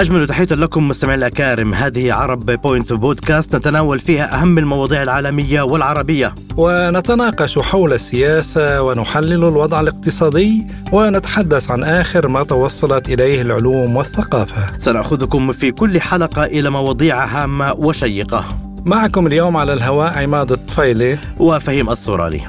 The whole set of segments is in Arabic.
أجمل تحية لكم مستمعي الأكارم. هذه عرب بوينت بودكاست نتناول فيها أهم المواضيع العالمية والعربية. ونتناقش حول السياسة ونحلل الوضع الاقتصادي ونتحدث عن آخر ما توصلت إليه العلوم والثقافة. سنأخذكم في كل حلقة إلى مواضيع هامة وشيقة. معكم اليوم على الهواء عماد الطفيلي. وفهيم الصوراني.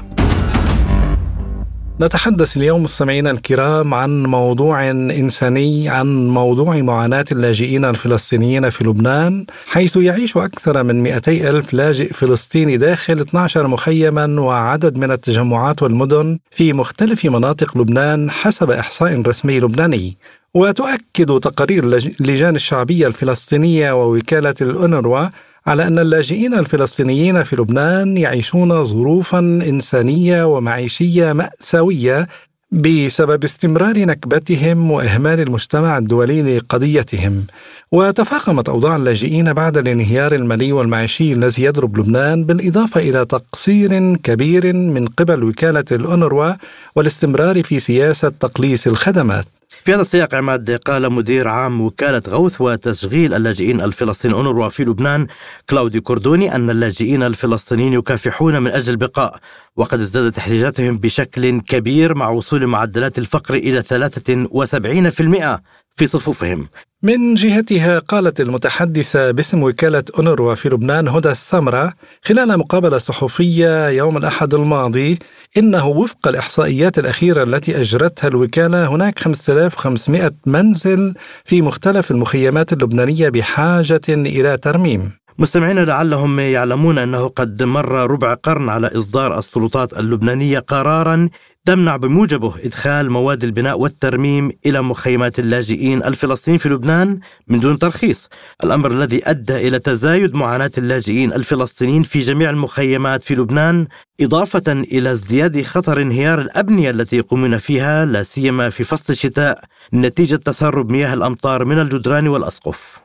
نتحدث اليوم مستمعينا الكرام عن موضوع إنساني عن موضوع معاناة اللاجئين الفلسطينيين في لبنان حيث يعيش أكثر من 200 ألف لاجئ فلسطيني داخل 12 مخيما وعدد من التجمعات والمدن في مختلف مناطق لبنان حسب إحصاء رسمي لبناني. وتؤكد تقارير اللجان الشعبية الفلسطينية ووكالة الأونروا على أن اللاجئين الفلسطينيين في لبنان يعيشون ظروفا إنسانية ومعيشية مأساوية بسبب استمرار نكبتهم وإهمال المجتمع الدولي لقضيتهم. وتفاقمت أوضاع اللاجئين بعد الانهيار المالي والمعيشي الذي يضرب لبنان بالإضافة إلى تقصير كبير من قبل وكالة الأونروا والاستمرار في سياسة تقليص الخدمات. في هذا السياق عماد قال مدير عام وكالة غوث وتشغيل اللاجئين الفلسطينيين أونروا في لبنان كلاودي كوردوني أن اللاجئين الفلسطينيين يكافحون من أجل البقاء وقد ازدادت احتياجاتهم بشكل كبير مع وصول معدلات الفقر إلى 73% في صفوفهم. من جهتها قالت المتحدثة باسم وكالة أونروا في لبنان هدى السمرة خلال مقابلة صحفية يوم الأحد الماضي إنه وفق الإحصائيات الأخيرة التي أجرتها الوكالة هناك 5500 منزل في مختلف المخيمات اللبنانية بحاجة إلى ترميم. مستمعينا لعلهم يعلمون أنه قد مر ربع قرن على إصدار السلطات اللبنانية قرارا تمنع بموجبه إدخال مواد البناء والترميم إلى مخيمات اللاجئين الفلسطينيين في لبنان من دون ترخيص، الأمر الذي أدى إلى تزايد معاناة اللاجئين الفلسطينيين في جميع المخيمات في لبنان، إضافة إلى ازدياد خطر انهيار الأبنية التي يقومون فيها لا سيما في فصل الشتاء نتيجة تسرب مياه الأمطار من الجدران والأسقف.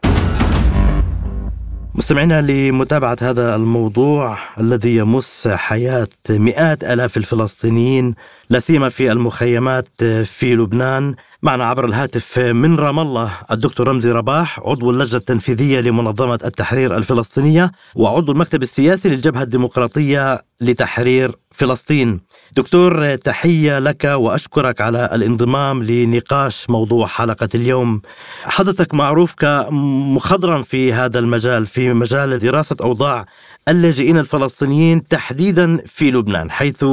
مستمعينا لمتابعة هذا الموضوع الذي يمس حياة مئات آلاف الفلسطينيين لا سيما في المخيمات في لبنان. معنا عبر الهاتف من رام الله الدكتور رمزي رباح عضو اللجنة التنفيذية لمنظمة التحرير الفلسطينية وعضو المكتب السياسي للجبهة الديمقراطية لتحرير فلسطين. دكتور تحية لك وأشكرك على الانضمام لنقاش موضوع حلقة اليوم. حضرتك معروف كمخضرم في هذا المجال في مجال دراسة أوضاع اللاجئين الفلسطينيين تحديدا في لبنان حيث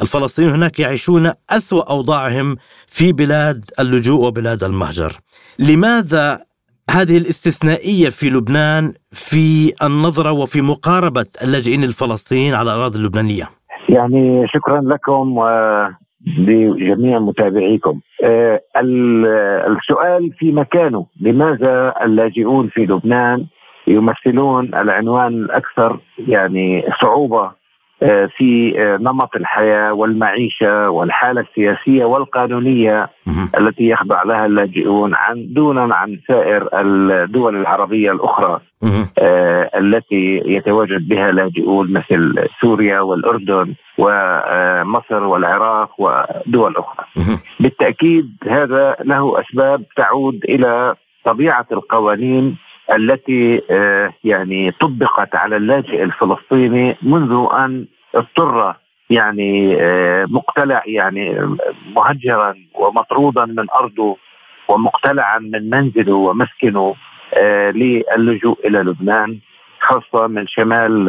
الفلسطينيون هناك يعيشون أسوأ أوضاعهم في بلاد اللجوء وبلاد المهجر. لماذا هذه الاستثنائية في لبنان في النظرة وفي مقاربة اللاجئين الفلسطينيين على الأراضي اللبنانية؟ يعني شكرا لكم و لجميع متابعيكم. آه، السؤال في مكانه. لماذا اللاجئون في لبنان يمثلون العنوان الأكثر يعني صعوبة في آه، نمط الحياة والمعيشة والحالة السياسية والقانونية التي يخضع لها اللاجئون عن دونا عن سائر الدول العربية الأخرى آه، التي يتواجد بها لاجئون مثل سوريا والأردن ومصر والعراق ودول أخرى. بالتأكيد هذا له أسباب تعود إلى طبيعة القوانين التي آه، يعني طبقت على اللاجئ الفلسطيني منذ أن اضطر يعني آه، مقتلع يعني مهجرا ومطرودا من أرضه ومقتلعا من منزله ومسكنه آه، للجوء إلى لبنان. خاصة من شمال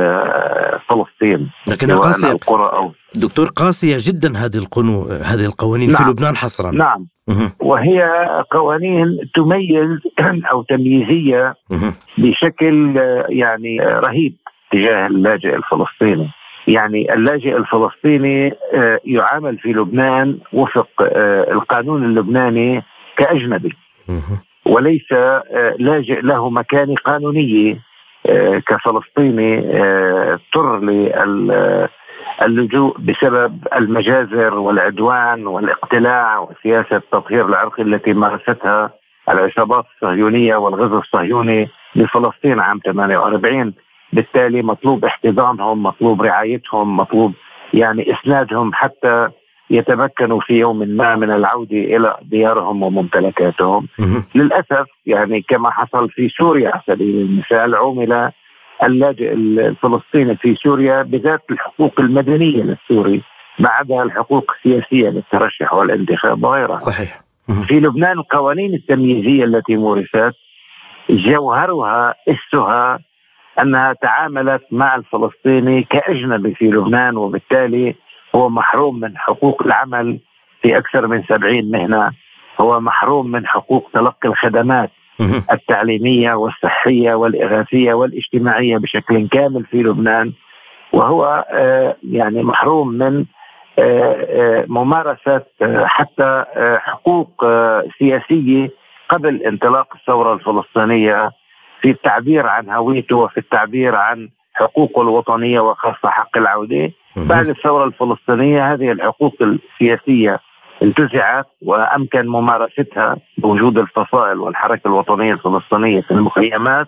فلسطين لكنها قاسية القرى أو دكتور قاسية جدا هذه القنو هذه القوانين نعم. في لبنان حصرا. نعم. وهي قوانين تميز أو تمييزية بشكل يعني رهيب تجاه اللاجئ الفلسطيني. يعني اللاجئ الفلسطيني آه، يعامل في لبنان وفق آه، القانون اللبناني كأجنبي. وليس آه، لاجئ له مكانه قانونيه كفلسطيني اضطر اللجوء بسبب المجازر والعدوان والاقتلاع وسياسة التطهير العرقي التي مارستها العصابات الصهيونية والغزو الصهيوني لفلسطين عام 48 بالتالي مطلوب احتضانهم مطلوب رعايتهم مطلوب يعني إسنادهم حتى يتمكنوا في يوم ما من العودة إلى ديارهم وممتلكاتهم. للأسف يعني كما حصل في سوريا على سبيل المثال عمل اللاجئ الفلسطيني في سوريا بذات الحقوق المدنية للسوري عدا الحقوق السياسية للترشح والانتخاب وغيرها. صحيح. في لبنان القوانين التمييزية التي مورست جوهرها اسها أنها تعاملت مع الفلسطيني كأجنبي في لبنان وبالتالي هو محروم من حقوق العمل في أكثر من سبعين مهنة. هو محروم من حقوق تلقي الخدمات التعليمية والصحية والإغاثية والاجتماعية بشكل كامل في لبنان. وهو آه، يعني محروم من آه، آه، ممارسة حتى حقوق سياسية قبل انطلاق الثورة الفلسطينية في التعبير عن هويته وفي التعبير عن حقوقه الوطنية وخاصة حق العودة. بعد الثورة الفلسطينية هذه الحقوق السياسية انتزعت وأمكن ممارستها بوجود الفصائل والحركة الوطنية الفلسطينية في المخيمات.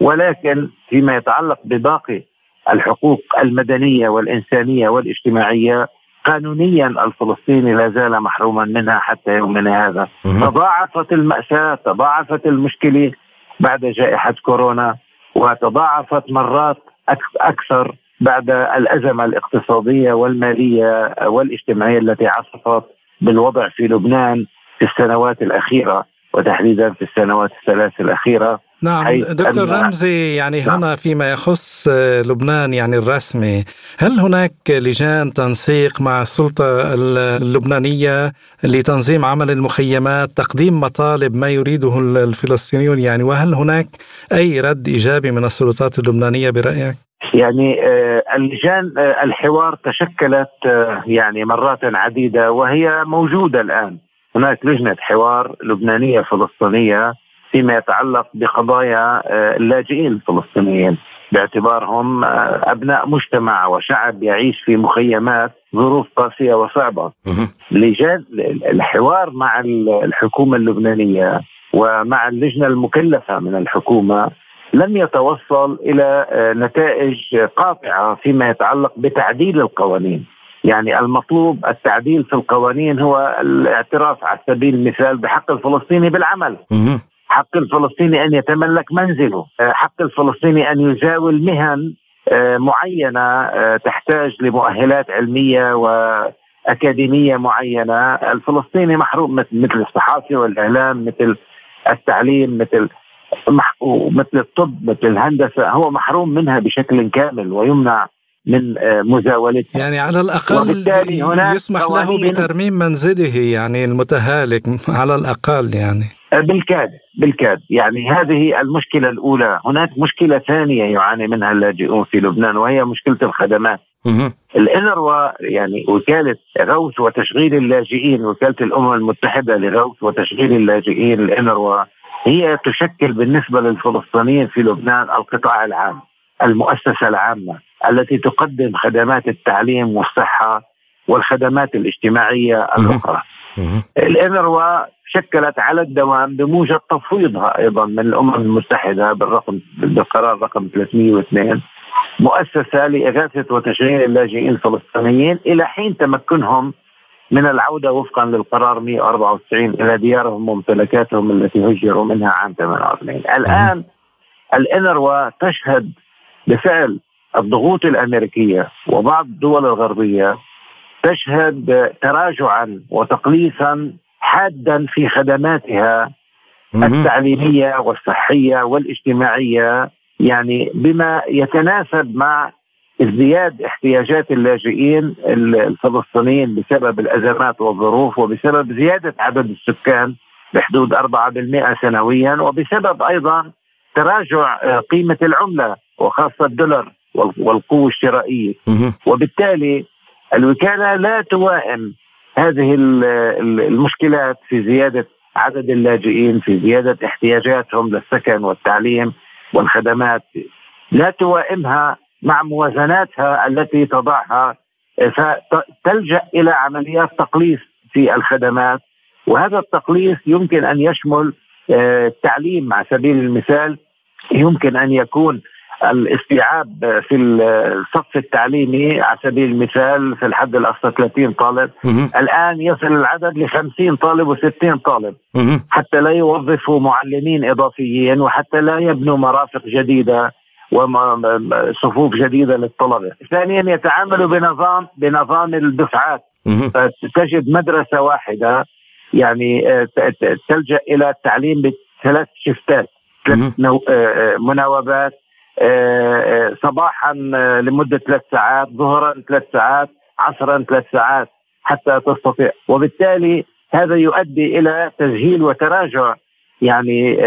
ولكن فيما يتعلق بباقي الحقوق المدنية والإنسانية والاجتماعية قانونيا الفلسطيني لا زال محروما منها حتى يومنا هذا. تضاعفت المأساة تضاعفت المشكلة بعد جائحة كورونا. وتضاعفت مرات أكثر بعد الأزمة الاقتصادية والمالية والاجتماعية التي عصفت بالوضع في لبنان في السنوات الأخيرة وتحديدا في السنوات الثلاث الأخيرة. نعم دكتور رمزي يعني نعم. هنا فيما يخص لبنان يعني الرسمي هل هناك لجان تنسيق مع السلطة اللبنانية لتنظيم عمل المخيمات تقديم مطالب ما يريده الفلسطينيون يعني وهل هناك أي رد إيجابي من السلطات اللبنانية برأيك؟ يعني آه، اللجان آه، الحوار تشكلت آه، يعني مرات عديدة وهي موجودة الآن هناك لجنة حوار لبنانية فلسطينية فيما يتعلق بقضايا آه، اللاجئين الفلسطينيين باعتبارهم آه، أبناء مجتمع وشعب يعيش في مخيمات ظروف قاسية وصعبة. لجان الحوار مع الحكومة اللبنانية ومع اللجنة المكلفة من الحكومة لم يتوصل إلى آه، نتائج قاطعة فيما يتعلق بتعديل القوانين. يعني المطلوب التعديل في القوانين هو الاعتراف على سبيل المثال بحق الفلسطيني بالعمل حق الفلسطيني أن يتملك منزله، آه، حق الفلسطيني أن يزاول مهن آه، معينة آه، تحتاج لمؤهلات علمية وأكاديمية معينة، الفلسطيني محروم مثل الصحافه والإعلام مثل التعليم مثل مثل الطب مثل الهندسة. هو محروم منها بشكل كامل ويمنع من مزاولتها. يعني على الأقل يسمح له بترميم منزله يعني المتهالك على الأقل يعني. بالكاد بالكاد. يعني هذه المشكلة الأولى. هناك مشكلة ثانية يعاني منها اللاجئون في لبنان وهي مشكلة الخدمات. الإنروا يعني وكالة غوث وتشغيل اللاجئين وكالة الأمم المتحدة لغوث وتشغيل اللاجئين الإنروا هي تشكل بالنسبة للفلسطينيين في لبنان القطاع العام المؤسسة العامة التي تقدم خدمات التعليم والصحة والخدمات الاجتماعية الأخرى. الإنروا شكلت على الدوام بموجب تفويضها أيضا من الأمم المتحدة بالرقم بالقرار رقم 302 مؤسسة لإغاثة وتشغيل اللاجئين الفلسطينيين إلى حين تمكنهم من العودة وفقا للقرار 194 إلى ديارهم وممتلكاتهم التي هجروا منها عام 88 الآن الإنروا تشهد بفعل الضغوط الأمريكية وبعض الدول الغربية تشهد تراجعا وتقليصا حادا في خدماتها التعليمية والصحية والاجتماعية يعني بما يتناسب مع ازدياد احتياجات اللاجئين الفلسطينيين بسبب الأزمات والظروف وبسبب زيادة عدد السكان بحدود 4% سنويا وبسبب أيضا تراجع آه، قيمة العملة وخاصة الدولار والقوة الشرائية. وبالتالي الوكالة لا توائم هذه المشكلات في زيادة عدد اللاجئين في زيادة احتياجاتهم للسكن والتعليم والخدمات. لا توائمها مع موازناتها التي تضعها فتلجأ إلى عمليات تقليص في الخدمات. وهذا التقليص يمكن أن يشمل آه، التعليم. على سبيل المثال يمكن أن يكون الاستيعاب في الصف التعليمي على سبيل المثال في الحد الأقصى 30 طالب. الآن يصل العدد ل 50 طالب و60 طالب. حتى لا يوظفوا معلمين إضافيين وحتى لا يبنوا مرافق جديدة وصفوف جديدة للطلبة. ثانيا يتعاملوا بنظام بنظام الدفعات. تجد مدرسة واحدة يعني آه، تلجأ إلى التعليم بثلاث شفتات ثلاث آه، آه، مناوبات صباحا لمدة ثلاث ساعات ظهرا ثلاث ساعات عصرا ثلاث ساعات حتى تستطيع. وبالتالي هذا يؤدي إلى تسهيل وتراجع يعني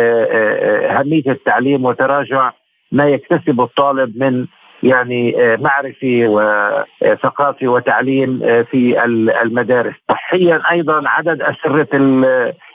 أهمية التعليم وتراجع ما يكتسبه الطالب من يعني آه، معرفي وثقافي وتعليم آه، في المدارس. صحيا أيضا عدد أسرة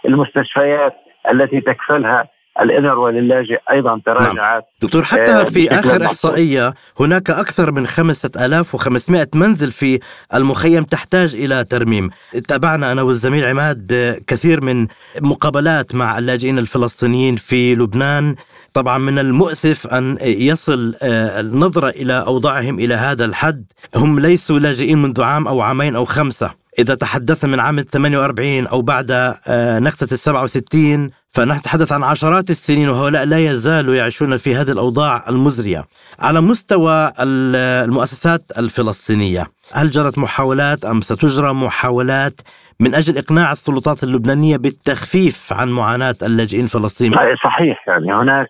المستشفيات التي تكفلها الإنر للاجئ أيضا تراجعت نعم. دكتور حتى آه، في آخر إحصائية هناك أكثر من 5500 منزل في المخيم تحتاج إلى ترميم. تابعنا أنا والزميل عماد كثير من مقابلات مع اللاجئين الفلسطينيين في لبنان. طبعا من المؤسف أن يصل آه، النظرة إلى أوضاعهم إلى هذا الحد. هم ليسوا لاجئين منذ عام أو عامين أو خمسة. إذا تحدثنا من عام 48 أو بعد آه، نكسة ال 67 فنتحدث عن عشرات السنين وهؤلاء لا يزالوا يعيشون في هذه الأوضاع المزرية. على مستوى المؤسسات الفلسطينية هل جرت محاولات أم ستجرى محاولات من أجل إقناع السلطات اللبنانية بالتخفيف عن معاناة اللاجئين الفلسطينيين؟ صحيح يعني هناك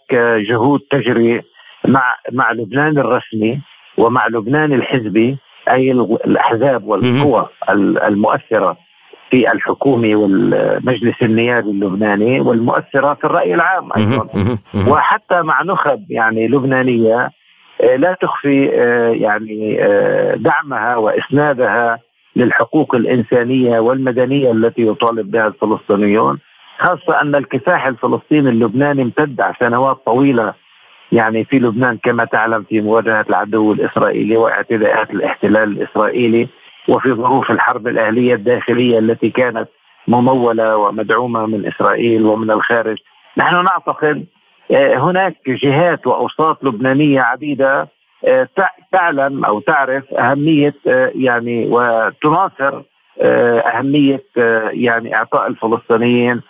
جهود تجري مع مع لبنان الرسمي ومع لبنان الحزبي أي الأحزاب والقوى المؤثرة. في الحكومة والمجلس النيابي اللبناني والمؤثرة في الرأي العام أيضا. وحتى مع نخب يعني لبنانية آه، لا تخفي آه، يعني آه، دعمها وإسنادها للحقوق الإنسانية والمدنية التي يطالب بها الفلسطينيون خاصة أن الكفاح الفلسطيني اللبناني امتد سنوات طويلة يعني في لبنان كما تعلم في مواجهة العدو الإسرائيلي وإعتداءات الاحتلال الإسرائيلي. وفي ظروف الحرب الأهلية الداخلية التي كانت ممولة ومدعومة من إسرائيل ومن الخارج. نحن نعتقد آه، هناك جهات وأوساط لبنانية عديدة آه، تعلم أو تعرف أهمية آه، يعني وتناصر أهمية يعني إعطاء الفلسطينيين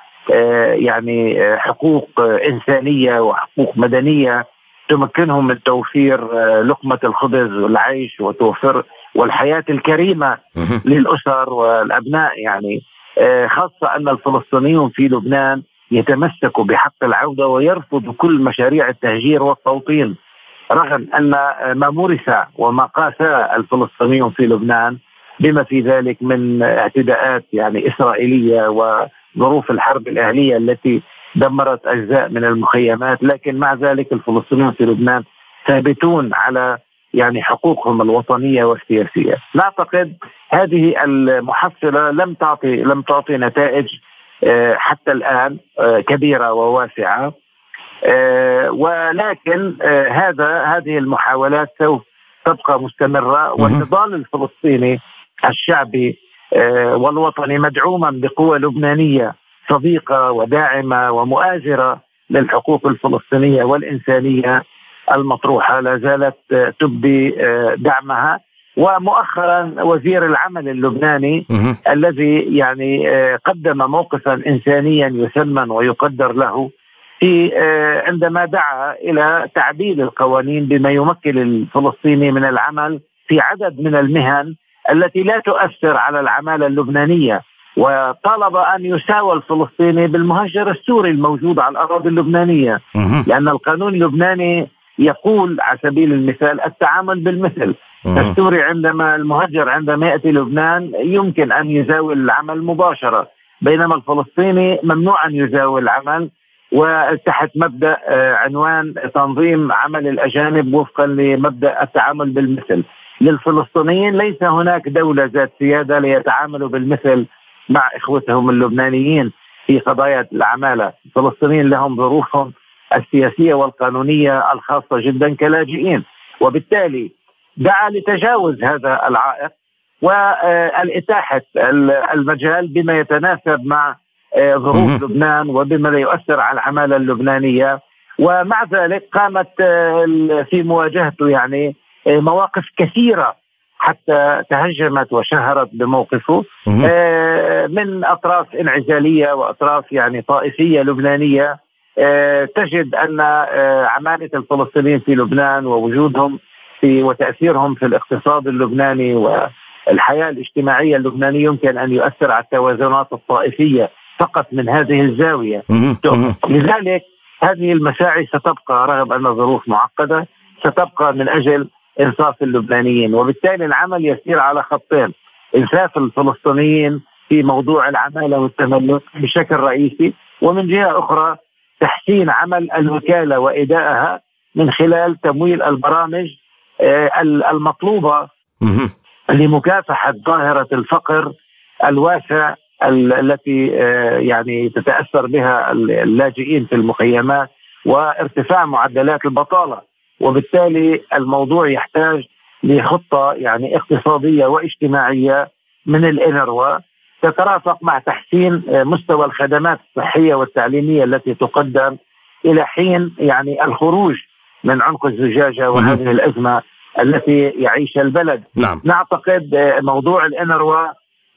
يعني حقوق إنسانية وحقوق مدنية تمكنهم من توفير لقمة الخبز والعيش وتوفر والحياة الكريمة للأسر والأبناء يعني. آه، خاصة أن الفلسطينيون في لبنان يتمسكوا بحق العودة ويرفضوا كل مشاريع التهجير والتوطين. رغم أن ما مورس وما قاسى الفلسطينيون في لبنان بما في ذلك من اعتداءات يعني إسرائيلية وظروف الحرب الأهلية التي دمرت أجزاء من المخيمات لكن مع ذلك الفلسطينيون في لبنان ثابتون على يعني حقوقهم الوطنية والسياسية. نعتقد هذه المحصلة لم تعطي لم تعطي نتائج آه، حتى الآن آه، كبيرة وواسعة. آه، ولكن هذا هذه المحاولات سوف تبقى مستمرة. والنضال الفلسطيني الشعبي والوطني مدعوما بقوى لبنانية صديقة وداعمة ومؤازرة للحقوق الفلسطينية والإنسانية. المطروحة لا زالت تبدي آه، دعمها. ومؤخرا وزير العمل اللبناني الذي يعني آه، قدم موقفا انسانيا يثمن ويقدر له في آه، عندما دعا إلى تعديل القوانين بما يمكن الفلسطيني من العمل في عدد من المهن التي لا تؤثر على العمالة اللبنانية. وطالب أن يساوى الفلسطيني بالمهجر السوري الموجود على الأراضي اللبنانية. لأن القانون اللبناني يقول على سبيل المثال التعامل بالمثل. السوري عندما المهجر عندما يأتي لبنان يمكن أن يزاول العمل مباشرة بينما الفلسطيني ممنوع أن يزاول العمل وتحت مبدأ آه، عنوان تنظيم عمل الأجانب وفقا لمبدأ التعامل بالمثل. للفلسطينيين ليس هناك دولة ذات سيادة ليتعاملوا بالمثل مع إخوتهم اللبنانيين في قضايا العمالة. الفلسطينيين لهم ظروفهم السياسية والقانونية الخاصة جدا كلاجئين. وبالتالي دعا لتجاوز هذا العائق والإتاحة المجال بما يتناسب مع آه، ظروف لبنان وبما لا يؤثر على العمالة اللبنانية. ومع ذلك قامت في مواجهته يعني مواقف كثيرة حتى تهجمت وشهرت بموقفه من أطراف انعزالية وأطراف يعني طائفية لبنانية. تجد أن عماله الفلسطينيين في لبنان ووجودهم في وتأثيرهم في الاقتصاد اللبناني والحياة الاجتماعية اللبنانية يمكن أن يؤثر على التوازنات الطائفية فقط من هذه الزاوية. لذلك هذه المساعي ستبقى رغم أن الظروف معقدة ستبقى من أجل إنصاف اللبنانيين. وبالتالي العمل يسير على خطين إنصاف الفلسطينيين في موضوع العمالة والتملك بشكل رئيسي ومن جهة أخرى تحسين عمل الوكالة وإدائها من خلال تمويل البرامج آه، المطلوبة لمكافحة ظاهرة الفقر الواسع التي آه، يعني تتأثر بها اللاجئين في المخيمات وارتفاع معدلات البطالة. وبالتالي الموضوع يحتاج لخطة يعني اقتصادية واجتماعية من الإنروا. تترافق مع تحسين آه، مستوى الخدمات الصحية والتعليمية التي تقدم إلى حين يعني الخروج من عنق الزجاجة وهذه الأزمة التي يعيشها البلد. نعم. نعتقد آه، موضوع الإنروا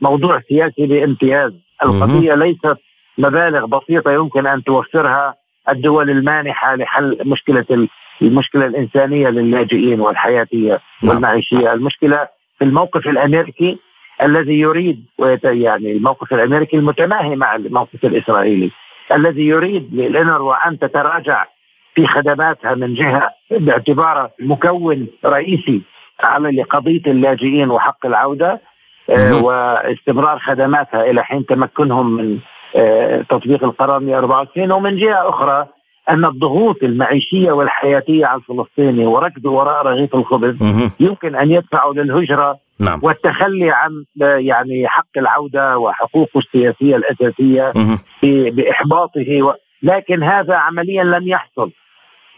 موضوع سياسي بامتياز. القضية ليست مبالغ بسيطة يمكن أن توفرها الدول المانحة لحل مشكلة المشكلة الإنسانية للاجئين والحياتية نعم. والمعيشية، المشكلة في الموقف الأمريكي الذي يريد يعني الموقف الأمريكي المتماهي مع الموقف الإسرائيلي الذي يريد للانروا ان تتراجع في خدماتها من جهة باعتبارها مكون رئيسي على لقضية اللاجئين وحق العودة آه، واستمرار خدماتها إلى حين تمكنهم من آه، تطبيق القرار 194 ومن جهة أخرى أن الضغوط المعيشية والحياتية على الفلسطيني وركضه وراء رغيف الخبز يمكن أن يدفعوا للهجرة نعم. والتخلي عن يعني حق العودة وحقوقه السياسية الأساسية بإحباطه و... لكن هذا عمليا لم يحصل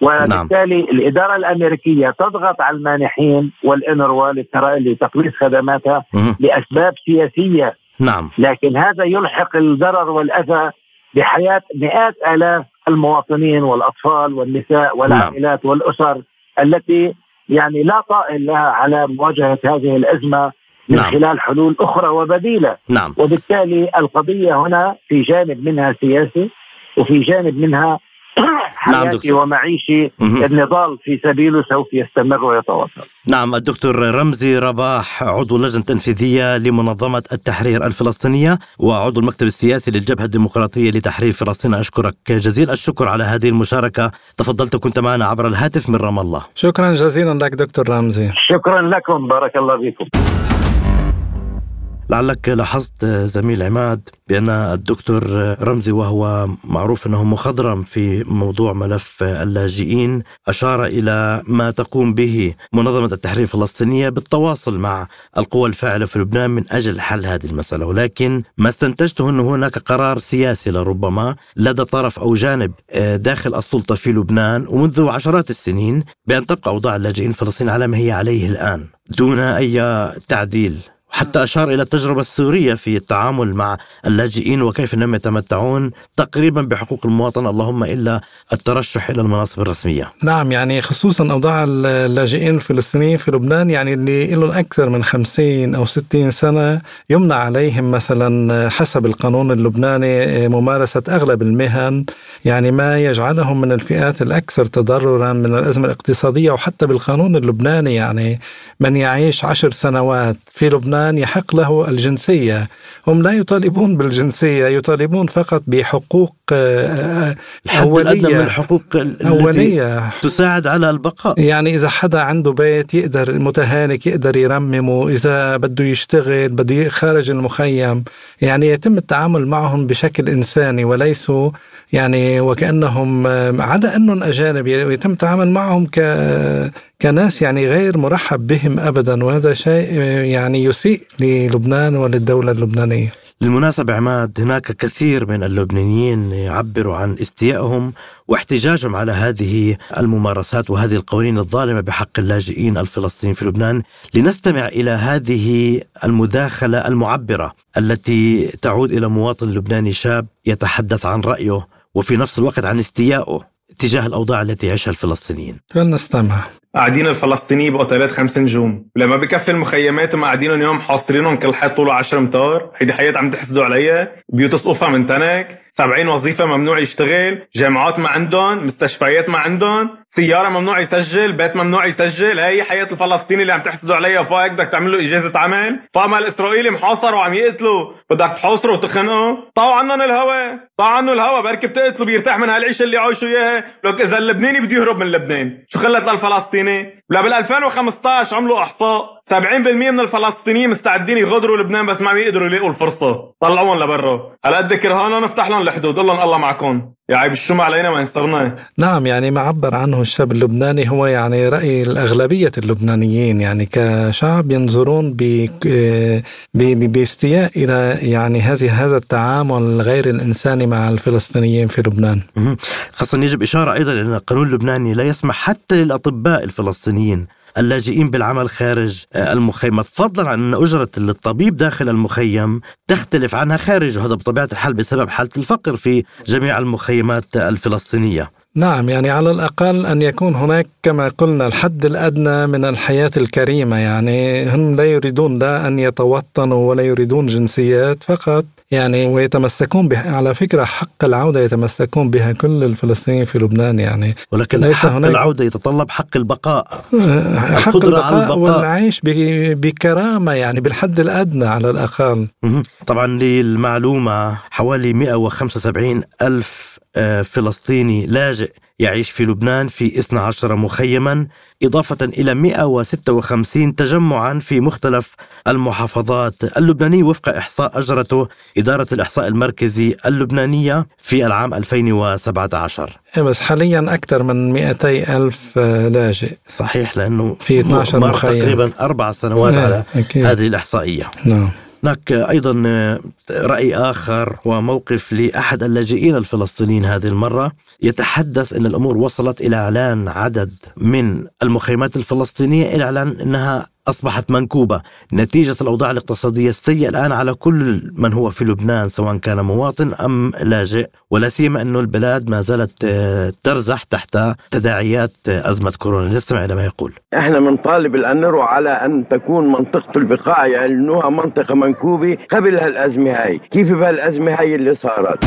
وبالتالي نعم. الإدارة الأمريكية تضغط على المانحين والانروا لتقليص خدماتها لأسباب سياسية نعم لكن هذا يلحق الضرر والأذى بحياة مئات آلاف المواطنين والأطفال والنساء والعائلات نعم. والأسر التي يعني لا طائل لها على مواجهة هذه الأزمة من نعم. خلال حلول أخرى وبديلة نعم. وبالتالي القضية هنا في جانب منها سياسي وفي جانب منها حياتي نعم ومعيشي النضال في سبيله سوف يستمر ويتواصل نعم الدكتور رمزي رباح عضو اللجنة التنفيذية لمنظمة التحرير الفلسطينية وعضو المكتب السياسي للجبهة الديمقراطية لتحرير فلسطين. أشكرك جزيل الشكر على هذه المشاركة. تفضلت كنت معنا عبر الهاتف من رام الله. شكرا جزيلا لك دكتور رمزي. شكرا لكم بارك الله فيكم. لعلك لاحظت زميل عماد بأن الدكتور رمزي وهو معروف أنه مخضرم في موضوع ملف اللاجئين أشار إلى ما تقوم به منظمة التحرير الفلسطينية بالتواصل مع القوى الفاعلة في لبنان من أجل حل هذه المسألة ولكن ما استنتجته أن هناك قرار سياسي لربما لدى طرف أو جانب داخل السلطة في لبنان ومنذ عشرات السنين بأن تبقى أوضاع اللاجئين الفلسطينيين على ما هي عليه الآن دون أي تعديل. حتى أشار إلى التجربة السورية في التعامل مع اللاجئين وكيف أنهم يتمتعون تقريبا بحقوق المواطنة اللهم إلا الترشح إلى المناصب الرسمية. نعم يعني خصوصا أوضاع اللاجئين الفلسطينيين في لبنان يعني اللي لهم أكثر من 50 أو 60 سنة يمنع عليهم مثلا حسب القانون اللبناني ممارسة أغلب المهن. يعني ما يجعلهم من الفئات الأكثر تضررا من الأزمة الاقتصادية وحتى بالقانون اللبناني يعني من يعيش عشر سنوات في لبنان يحق له الجنسية. هم لا يطالبون بالجنسية يطالبون فقط بحقوق آه، أولية من الحقوق أولية تساعد على البقاء. يعني إذا حدا عنده بيت يقدر متهالك يقدر يرممه إذا بده يشتغل بده خارج المخيم. يعني يتم التعامل معهم بشكل إنساني وليسوا يعني وكأنهم عدا أنهم أجانب يتم التعامل معهم ك كناس يعني غير مرحب بهم ابدا وهذا شيء يعني يسيء للبنان وللدولة اللبنانية. بالمناسبة عماد هناك كثير من اللبنانيين يعبروا عن استيائهم واحتجاجهم على هذه الممارسات وهذه القوانين الظالمة بحق اللاجئين الفلسطينيين في لبنان لنستمع إلى هذه المداخلة المعبرة التي تعود إلى مواطن لبناني شاب يتحدث عن رأيه وفي نفس الوقت عن استيائه تجاه الأوضاع التي يعيشها الفلسطينيين. فلنستمع قاعدين الفلسطينيين باوتيلات خمس نجوم. لما بكفي المخيمات هم قاعدينهم يوم حاصرينهم كل حد طوله 10 امتار هيدي حياة عم تحسدوا عليها بيوت سقوفها من تنك. 70 وظيفة ممنوع يشتغل. جامعات ما عندهم. مستشفيات ما عندهم. سيارة ممنوع يسجل. بيت ممنوع يسجل. هي حياة الفلسطيني اللي عم تحسدوا عليها فوق بدك تعمل له إجازة عمل. فما الإسرائيلي محاصر وعم يقتلوا. بدك تحاصره وتخنقه طاو عنهم الهوا. طاو عنه الهوا. بركي بتقتلوا. بيرتاح من هالعيشة اللي عايشوا إياها. لك إذا اللبناني بده يهرب من لبنان. شو خلت للفلسطيني؟ tiene لا بال 2015 عملوا إحصاء. 70% من الفلسطينيين مستعدين يغادروا لبنان بس ما عم يقدروا يلاقوا الفرصة. طلعوهم لبرا. هلا قد كرهانهم نفتح لهم الحدود. قول لهم الله معكم. يا عيب الشو علينا ما انصرنا نعم يعني ما عبر عنه الشاب اللبناني. هو يعني رأي الأغلبية اللبنانيين يعني كشعب ينظرون باستياء إلى يعني هذه هذا التعامل غير الإنساني مع الفلسطينيين في لبنان. خاصة يجب إشارة أيضا أن القانون اللبناني لا يسمح حتى للأطباء الفلسطينيين اللاجئين بالعمل خارج آه، المخيمات فضلا عن أن أجرة الطبيب داخل المخيم تختلف عنها خارجه هذا بطبيعة الحال بسبب حالة الفقر في جميع المخيمات الفلسطينية. نعم يعني على الأقل أن يكون هناك كما قلنا الحد الأدنى من الحياة الكريمة. يعني هم لا يريدون لا أن يتوطنوا ولا يريدون جنسيات فقط يعني ويتمسكون بها. على فكرة حق العودة يتمسكون بها كل الفلسطينيين في لبنان يعني. ولكن ليس حق هناك العودة يتطلب حق البقاء حق البقاء, على البقاء والعيش بكرامة يعني بالحد الأدنى على الأقل. طبعا للمعلومة حوالي 175 ألف آه، فلسطيني لاجئ يعيش في لبنان في 12 مخيما إضافة إلى 156 تجمعا في مختلف المحافظات اللبنانية وفق إحصاء أجرته إدارة الإحصاء المركزي اللبنانية في العام 2017 إيه، بس حاليا أكثر من 200 ألف لاجئ. صحيح لأنه في 12 مخيم. تقريبا أربع سنوات إيه، على أكيد. هذه الإحصائية. نعم. هناك أيضا رأي آخر وموقف لأحد اللاجئين الفلسطينيين هذه المرة. يتحدث أن الأمور وصلت إلى إعلان عدد من المخيمات الفلسطينية إلى إعلان أنها أصبحت منكوبة. نتيجة الأوضاع الاقتصادية السيئة الآن على كل من هو في لبنان سواء كان مواطن أم لاجئ. ولا سيما أنه البلاد ما زالت آه، ترزح تحت تداعيات آه، أزمة كورونا. نستمع إلى ما يقول. إحنا بنطالب الأنرو على أن تكون منطقة البقاع يعلنوها منطقة منكوبة قبل هالأزمة هاي. كيف بهالأزمة هاي اللي صارت؟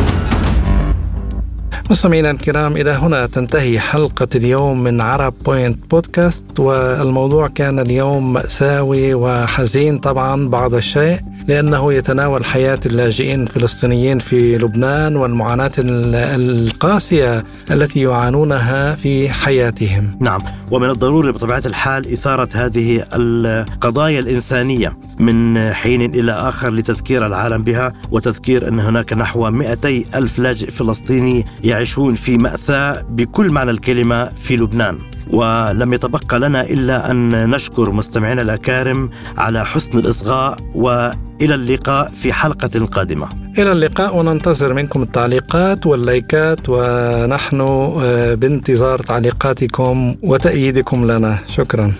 مستمعينا الكرام إلى هنا تنتهي حلقة اليوم من عرب بوينت بودكاست والموضوع كان اليوم مأساوي وحزين طبعا بعض الشيء. لأنه يتناول حياة اللاجئين الفلسطينيين في لبنان والمعاناة القاسية التي يعانونها في حياتهم. نعم. ومن الضروري بطبيعة الحال إثارة هذه القضايا الإنسانية من حين إلى آخر لتذكير العالم بها وتذكير أن هناك نحو 200 ألف لاجئ فلسطيني يعيشون في مأساة بكل معنى الكلمة في لبنان. ولم يتبقى لنا إلا أن نشكر مستمعينا الأكارم على حسن الإصغاء وإلى اللقاء في حلقة قادمة. إلى اللقاء وننتظر منكم التعليقات واللايكات ونحن آه، بانتظار تعليقاتكم وتأييدكم لنا، شكرا.